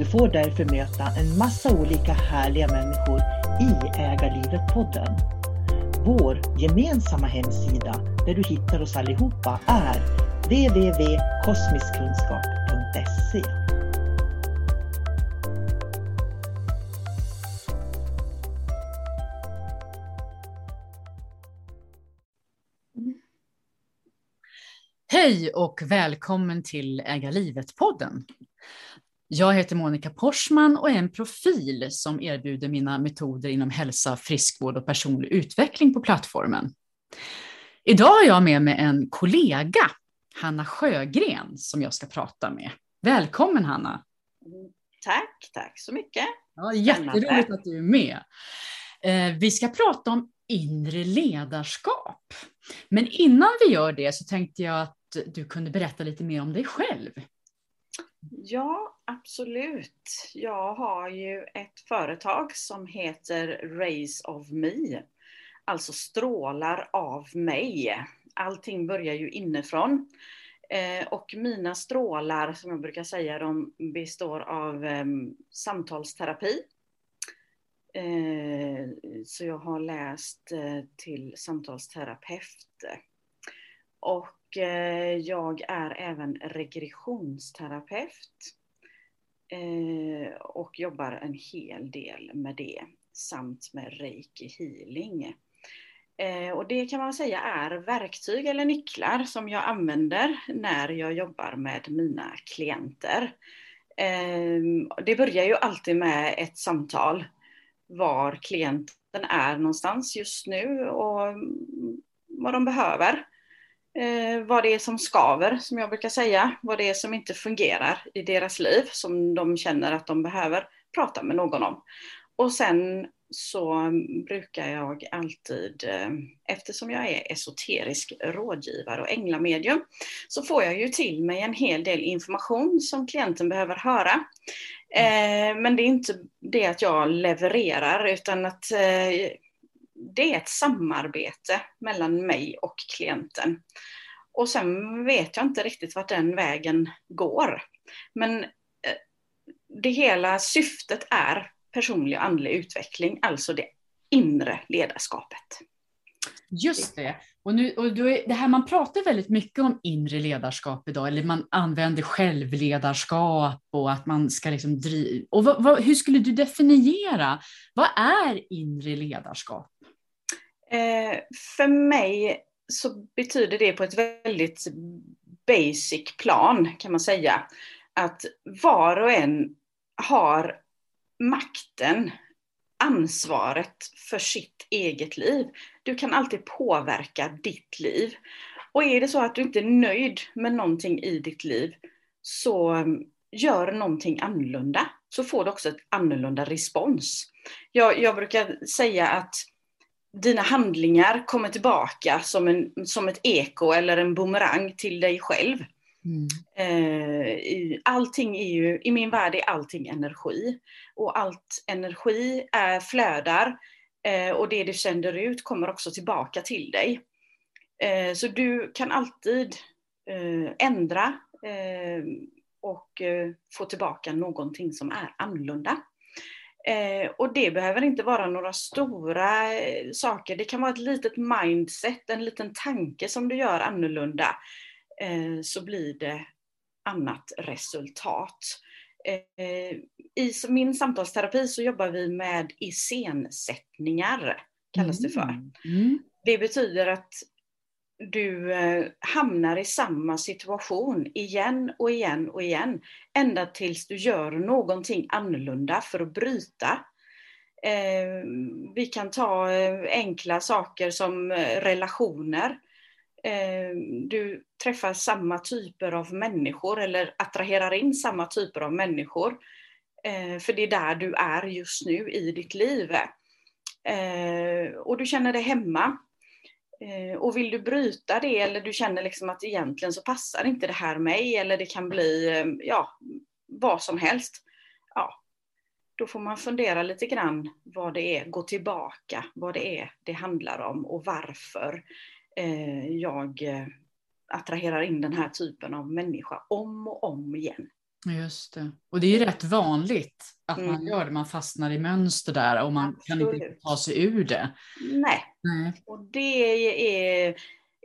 Du får därför möta en massa olika härliga människor i Ägarlivet-podden. Vår gemensamma hemsida där du hittar oss allihopa är www.kosmiskkunskap.se Hej och välkommen till Äga livet-podden. Jag heter Monica Porsman och är en profil som erbjuder mina metoder inom hälsa, friskvård och personlig utveckling på plattformen. Idag har jag med mig en kollega, Hanna Sjögren, som jag ska prata med. Välkommen Hanna! Tack, tack så mycket. Ja, jätteroligt att du är med. Eh, vi ska prata om inre ledarskap. Men innan vi gör det så tänkte jag att du kunde berätta lite mer om dig själv. Ja, absolut. Jag har ju ett företag som heter Rays of Me. Alltså strålar av mig. Allting börjar ju inifrån. Eh, och mina strålar, som jag brukar säga, de består av ehm, samtalsterapi. Eh, så jag har läst eh, till samtalsterapeut. Och eh, jag är även regressionsterapeut eh, och jobbar en hel del med det samt med reiki healing. Eh, och det kan man säga är verktyg eller nycklar som jag använder när jag jobbar med mina klienter. Ehm, det börjar ju alltid med ett samtal var klienten är någonstans just nu och vad de behöver eh, vad det är som skaver, som jag brukar säga, vad det är som inte fungerar i deras liv, som de känner att de behöver prata med någon om. Och sen så brukar jag alltid, eh, eftersom jag är esoterisk rådgivare och änglamedium, så får jag ju till mig en hel del information som klienten behöver höra. Eh, men det är inte det att jag levererar, utan att eh, det är ett samarbete mellan mig och klienten. Och sen vet jag inte riktigt vart den vägen går. Men eh, det hela syftet är personlig och andlig utveckling, alltså det inre ledarskapet. Just det. Och, nu, och det här, man pratar väldigt mycket om inre ledarskap idag, eller man använder självledarskap och att man ska liksom driva... Och vad, vad, hur skulle du definiera, vad är inre ledarskap? Eh, för mig så betyder det på ett väldigt basic plan kan man säga att var och en har makten, ansvaret för sitt eget liv. Du kan alltid påverka ditt liv. Och är det så att du inte är nöjd med någonting i ditt liv så mm, gör någonting annorlunda så får du också ett annorlunda respons. Jag, jag brukar säga att dina handlingar kommer tillbaka som, en, som ett eko eller en bumerang till dig själv. Mm. Eh, allting är ju, i min värld är allting energi. Och allt energi är, flödar eh, och det du sänder ut kommer också tillbaka till dig. Eh, så du kan alltid ändra och få tillbaka någonting som är annorlunda. Och det behöver inte vara några stora saker. Det kan vara ett litet mindset, en liten tanke som du gör annorlunda. Eh, så blir det annat resultat. Eh, I min samtalsterapi så jobbar vi med iscensättningar, kallas det för. Mm. mm. Det betyder att du eh, hamnar i samma situation igen och igen och igen. Ända tills du gör någonting annorlunda för att bryta. Eh, vi kan ta eh, enkla saker som relationer. Du träffar samma typer av människor eller attraherar in samma typer av människor. För det är där du är just nu i ditt liv. Och du känner dig hemma. Eh, och vill du bryta det eller du känner liksom att egentligen så passar inte det här mig eller det kan bli eh, ja, vad som helst. Ja, då får man fundera lite grann vad det är, gå tillbaka, vad det är det handlar om och varför eh, jag attraherar in den här typen av människa om och om igen. Just det. Och det är rätt vanligt att mm. man gör det, man fastnar i mönster där och man Absolut. kan inte ta sig ur det. Nej, Nej. och det är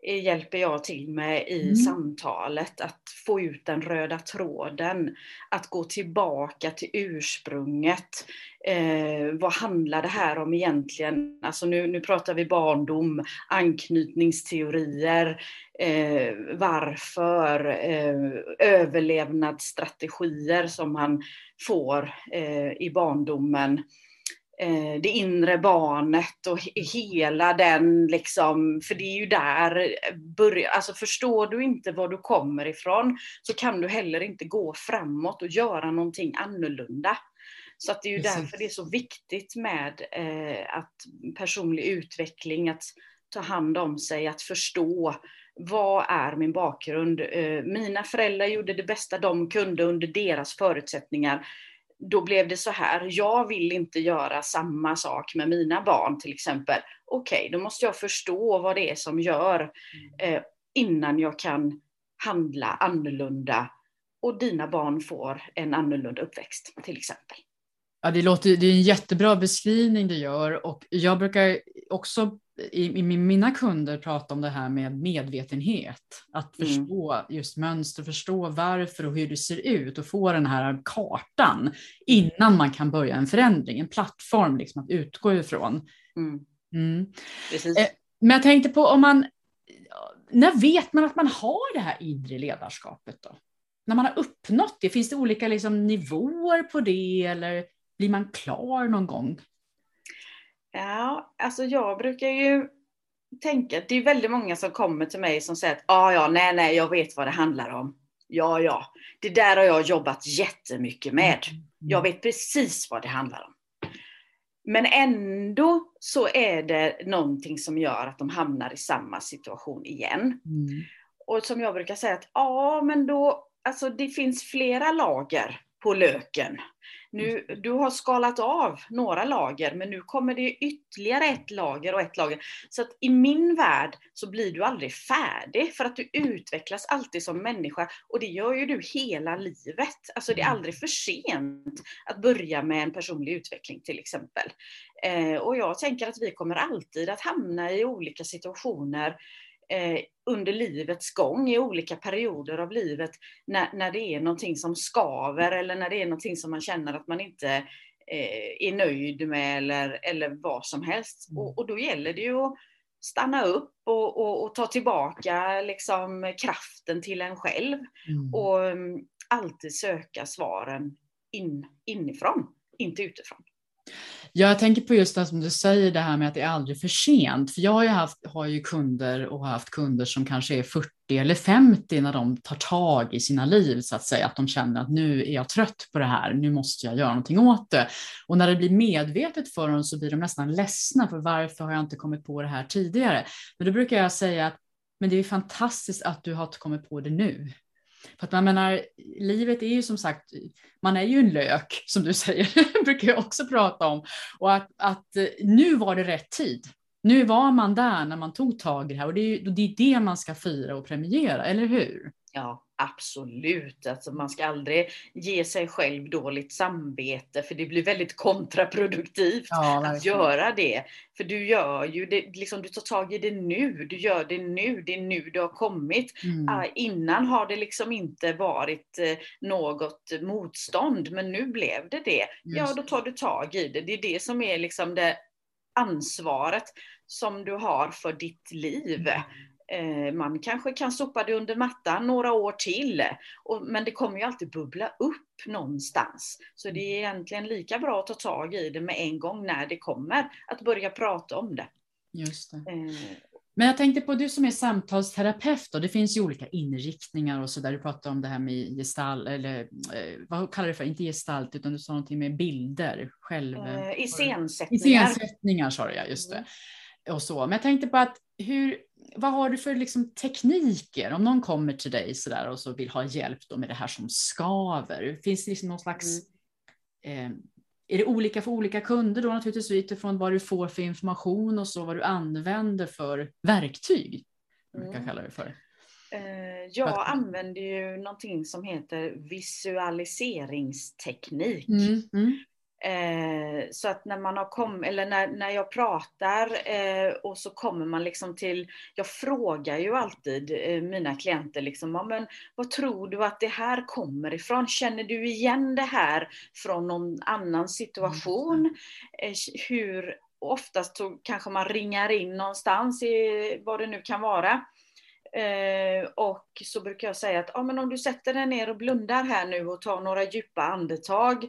hjälper jag till med i mm. samtalet. Att få ut den röda tråden. Att gå tillbaka till ursprunget. Eh, vad handlar det här om egentligen? Alltså nu, nu pratar vi barndom, anknytningsteorier, eh, varför, eh, överlevnadsstrategier som man får eh, i barndomen det inre barnet och hela den liksom, för det är ju där börjar, alltså förstår du inte var du kommer ifrån så kan du heller inte gå framåt och göra någonting annorlunda. Så att det är ju Precis. därför det är så viktigt med eh, att personlig utveckling, att ta hand om sig, att förstå vad är min bakgrund? Eh, mina föräldrar gjorde det bästa de kunde under deras förutsättningar då blev det så här, jag vill inte göra samma sak med mina barn till exempel. Okej, okay, då måste jag förstå vad det är som gör mm. eh, innan jag kan handla annorlunda och dina barn får en annorlunda uppväxt till exempel. Ja, det, låter, det är en jättebra beskrivning du gör och jag brukar också i, i mina kunder prata om det här med medvetenhet. Att mm. förstå mm. just mönster, förstå varför och hur det ser ut och få den här kartan innan man kan börja en förändring, en plattform liksom att utgå ifrån. Mm. Mm. Eh, men jag tänkte på om man, när vet man att man har det här inre ledarskapet då? När man har uppnått det, finns det olika liksom, nivåer på det eller blir man klar någon gång? Ja, alltså jag brukar ju tänka det är väldigt många som kommer till mig som säger att ah, ja, nej, nej, jag vet vad det handlar om. Ja, ja, det där har jag jobbat jättemycket med. Mm. Jag vet precis vad det handlar om. Men ändå så är det någonting som gör att de hamnar i samma situation igen. Mm. Och som jag brukar säga att ja, men då, alltså det finns flera lager på löken. Nu, du har skalat av några lager, men nu kommer det ytterligare ett lager och ett lager. Så att i min värld så blir du aldrig färdig, för att du utvecklas alltid som människa. Och det gör ju du hela livet. Alltså det är mm. aldrig för sent att börja med en personlig utveckling till exempel. Eh, och jag tänker att vi kommer alltid att hamna i olika situationer under livets gång, i olika perioder av livet, när, när det är någonting som skaver eller när det är någonting som man känner att man inte eh, är nöjd med eller, eller vad som helst. Mm. Och, och, då gäller det ju att stanna upp och, och, och ta tillbaka liksom, kraften till en själv mm. och um, alltid söka svaren in, inifrån, inte utifrån. Jag tänker på just det som du säger, det här med att det är aldrig för sent. För jag har ju, haft, har ju kunder och har haft kunder som kanske är 40 eller 50 när de tar tag i sina liv, så att säga. Att de känner att nu är jag trött på det här, nu måste jag göra någonting åt det. Och när det blir medvetet för dem så blir de nästan ledsna, för varför har jag inte kommit på det här tidigare? Men då brukar jag säga att men det är fantastiskt att du har kommit på det nu. För att man menar, livet är ju som sagt, man är ju en lök som du säger, brukar jag också prata om. Och att, att eh, nu var det rätt tid. Nu var man där när man tog tag i det här och det är, det är det man ska fira och premiera, eller hur? Ja, absolut. Alltså man ska aldrig ge sig själv dåligt samvete för det blir väldigt kontraproduktivt ja, att göra det. För du gör ju det, liksom, du tar tag i det nu, du gör det nu, det är nu det har kommit. Mm. Uh, innan har det liksom inte varit uh, något motstånd, men nu blev det det. Just. Ja, då tar du tag i det. Det är det som är liksom det ansvaret som du har för ditt liv. Eh, man kanske kan sopa det under mattan några år till, men det kommer ju alltid bubbla upp någonstans. Så det är egentligen lika bra att ta tag i det med en gång när det kommer, att börja prata om det. Just det. Eh, men jag tänkte på du som är samtalsterapeut, och det finns ju olika inriktningar och så där. Du pratar om det här med gestalt, eller eh, vad kallar du det för? Inte gestalt, utan du sa någonting med bilder. Själv... Eh, iscensättningar. Iscensättningar sa du ja, just det. Mm. Och så. Men jag tänkte på att hur, vad har du för liksom tekniker? Om någon kommer till dig så där och så vill ha hjälp då med det här som skaver, finns det liksom någon slags mm. eh, är det olika för olika kunder då naturligtvis utifrån vad du får för information och så vad du använder för verktyg? Mm. Jag kallar det för. Eh, jag använder ju någonting som heter visualiseringsteknik. Mm. Mm. Eh, så att när man har kommit, eller när, när jag pratar eh, och så kommer man liksom till, jag frågar ju alltid eh, mina klienter liksom, ja, men vad tror du att det här kommer ifrån? Känner du igen det här från någon annan situation? Eh, hur, oftast så kanske man ringar in någonstans i vad det nu kan vara. Eh, och så brukar jag säga att ja, men om du sätter dig ner och blundar här nu och tar några djupa andetag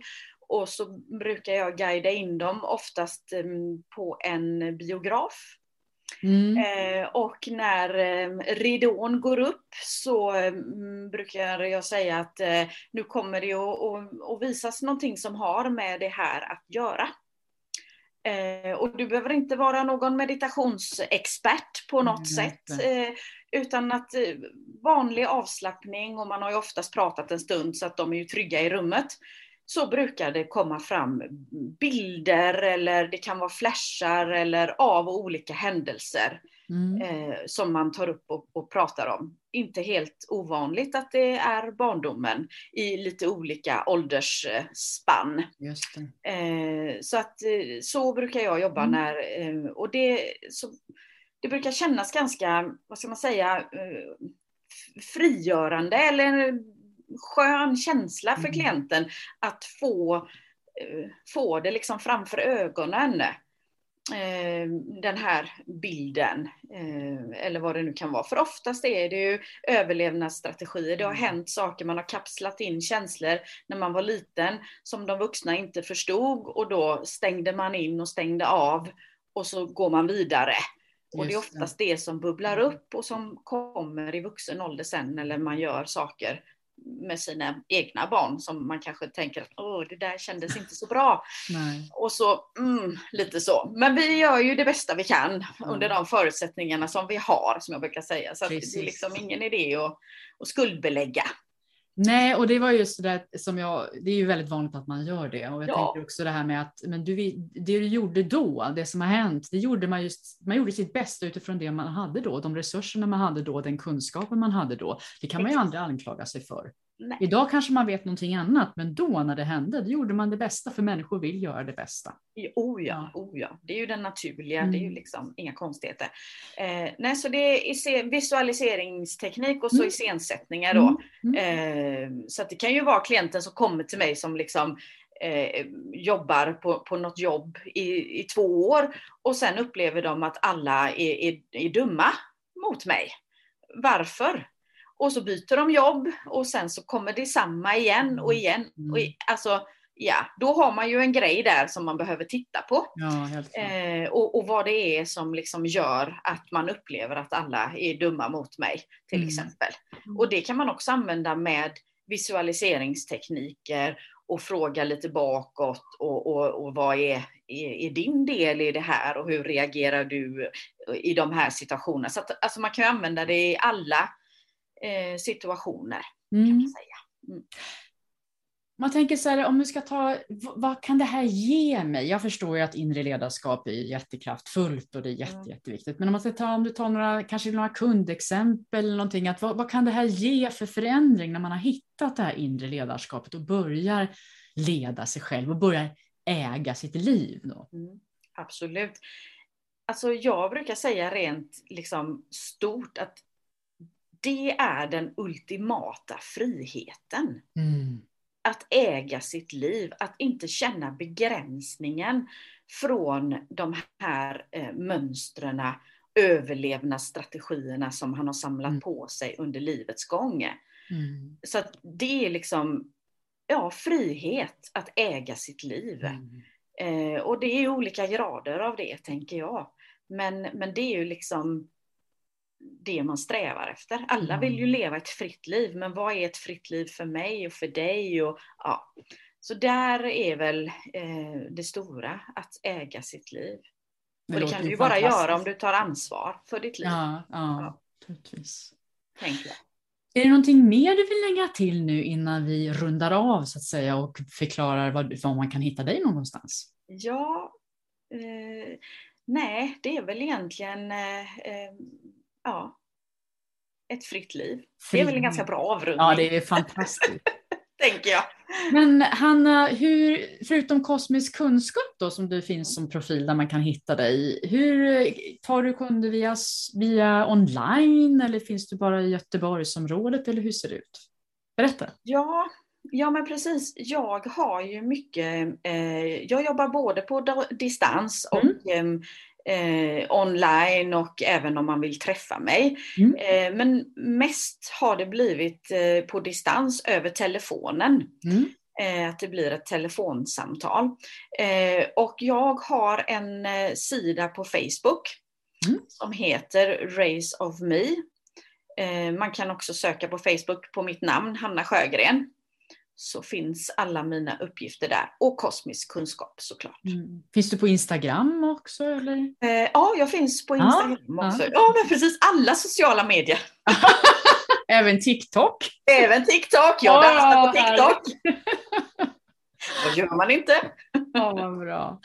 och så brukar jag guida in dem oftast mm, på en biograf. Mm. Eh, och när eh, ridån går upp så mm, brukar jag säga att eh, nu kommer det att visas någonting som har med det här att göra. och du behöver inte vara någon meditationsexpert på något mm, sätt. utan att vanlig avslappning och man har ju oftast pratat en stund så att de är ju trygga i rummet så brukar det komma fram bilder eller det kan vara flashar eller av olika händelser mm. eh, som man tar upp och, och, pratar om. Inte helt ovanligt att det är barndomen i lite olika åldersspann. Eh, så att eh, så brukar jag jobba mm. när, eh, och det, så, det brukar kännas ganska, vad ska man säga, eh, frigörande eller skön känsla för mm. klienten att få, eh, få det liksom framför ögonen. Eh, den här bilden, eh, eller vad det nu kan vara. För oftast är det ju överlevnadsstrategier. Det har mm. hänt saker, man har kapslat in känslor när man var liten som de vuxna inte förstod och då stängde man in och stängde av och så går man vidare. Och det är oftast det som bubblar mm. upp och som kommer i vuxen ålder sen eller man gör saker med sina egna barn som man kanske tänker att Åh, det där kändes inte så bra. Nej. Och så, mm, lite så. Men vi gör ju det bästa vi kan mm. under de förutsättningarna som vi har, som jag brukar säga. Så det är liksom ingen idé att, att skuldbelägga. Nej, och det var just det där som jag, det är ju väldigt vanligt att man gör det. Och jag ja. tänker också det här med att men du, det du gjorde då, det som har hänt, det gjorde man just, man gjorde sitt bästa utifrån det man hade då, de resurserna man hade då, den kunskapen man hade då. Det kan man ju aldrig anklaga sig för. Nej. Idag kanske man vet någonting annat, men då när det hände, då gjorde man det bästa, för människor vill göra det bästa. Oh ja, oh ja. det är ju den naturliga, mm. det är ju mm. liksom inga konstigheter. Eh, nej, så det är visualiseringsteknik och så mm. iscensättningar då. Mm. mm. Eh, så det kan ju vara klienten som kommer till mig som liksom eh, jobbar på, på något jobb i, i två år och sen upplever de att alla är, är, är dumma mot mig. Varför? Och så byter de jobb och sen så kommer det samma igen och mm. igen. Och i, alltså, ja, då har man ju en grej där som man behöver titta på. Ja. Eh, och, och vad det är som liksom gör att man upplever att alla är dumma mot mig, till Mm. exempel. Mm. Och det kan man också använda med visualiseringstekniker och fråga lite bakåt och, och, och vad är, är, är din del i det här och hur reagerar du i de här situationerna. Så att, alltså man kan använda det i alla eh, situationer. Kan Mm. man säga. Man tänker så här, om vi ska ta, vad kan det här ge mig? Jag förstår ju att inre ledarskap är jättekraftfullt och det är jätte, Mm. jätteviktigt. Men om, man ska ta, om du tar några, kanske några kundexempel eller någonting, att vad, vad kan det här ge för förändring när man har hittat det här inre ledarskapet och börjar leda sig själv och börjar äga sitt liv? Då? Mm, absolut. Alltså jag brukar säga rent liksom stort att det är den ultimata friheten. Att äga sitt liv, att inte känna begränsningen från de här eh, mönstren, överlevnadsstrategierna som han har samlat Mm. på sig under livets gång. Mm. Så att det är liksom, ja, frihet att äga sitt liv. Mm. Eh, och det är olika grader av det, tänker jag. Men, men det är ju liksom det man strävar efter. Alla vill ju Mm. leva ett fritt liv, men vad är ett fritt liv för mig och för dig? Och, ja. Så där är väl eh, det stora, att äga sitt liv. och det kan du ju bara göra om du tar ansvar för ditt liv, Ja, ja, Ja. naturligtvis. jag. Är det någonting mer du vill lägga till nu innan vi rundar av så att säga och förklarar var, var man kan hitta dig någonstans? Ja, eh, nej, det är väl egentligen eh, eh, ja, ett fritt liv. Det är väl en ganska bra avrundning, Ja, det är fantastiskt. tänker jag. Men Hanna, hur, förutom kosmisk kunskap då som du finns som profil där man kan hitta dig, hur tar du kunder via, via online eller finns du bara i Göteborgsområdet eller hur ser det ut? Berätta. Ja, ja men precis. Jag har ju mycket, eh, jag jobbar både på distans och Mm. Eh, online och även om man vill träffa mig. Mm. Eh, men mest har det blivit eh, på distans över telefonen. Mm. Eh, att det blir ett telefonsamtal. Eh, och jag har en eh, sida på Facebook Mm. som heter Race of Me. Man kan också söka på Facebook på mitt namn, Hanna Sjögren. Så finns alla mina uppgifter där. Och kosmisk kunskap såklart. Mm. Finns du på Instagram också? Eller? Eh, ja, jag finns på Instagram ja. också. Ja, men precis alla sociala medier. Även TikTok? Även TikTok. Jag Ja, dansar på härligt. TikTok. Vad gör man inte? Ja, vad bra.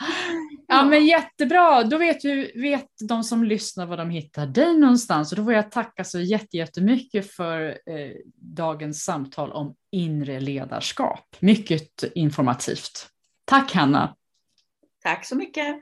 Ja, men jättebra. Då vet, du, vet de som lyssnar var de hittar dig någonstans. Och då får jag tacka så jätte- jättemycket för eh, dagens samtal om inre ledarskap. Mycket informativt. Tack Hanna. Tack så mycket.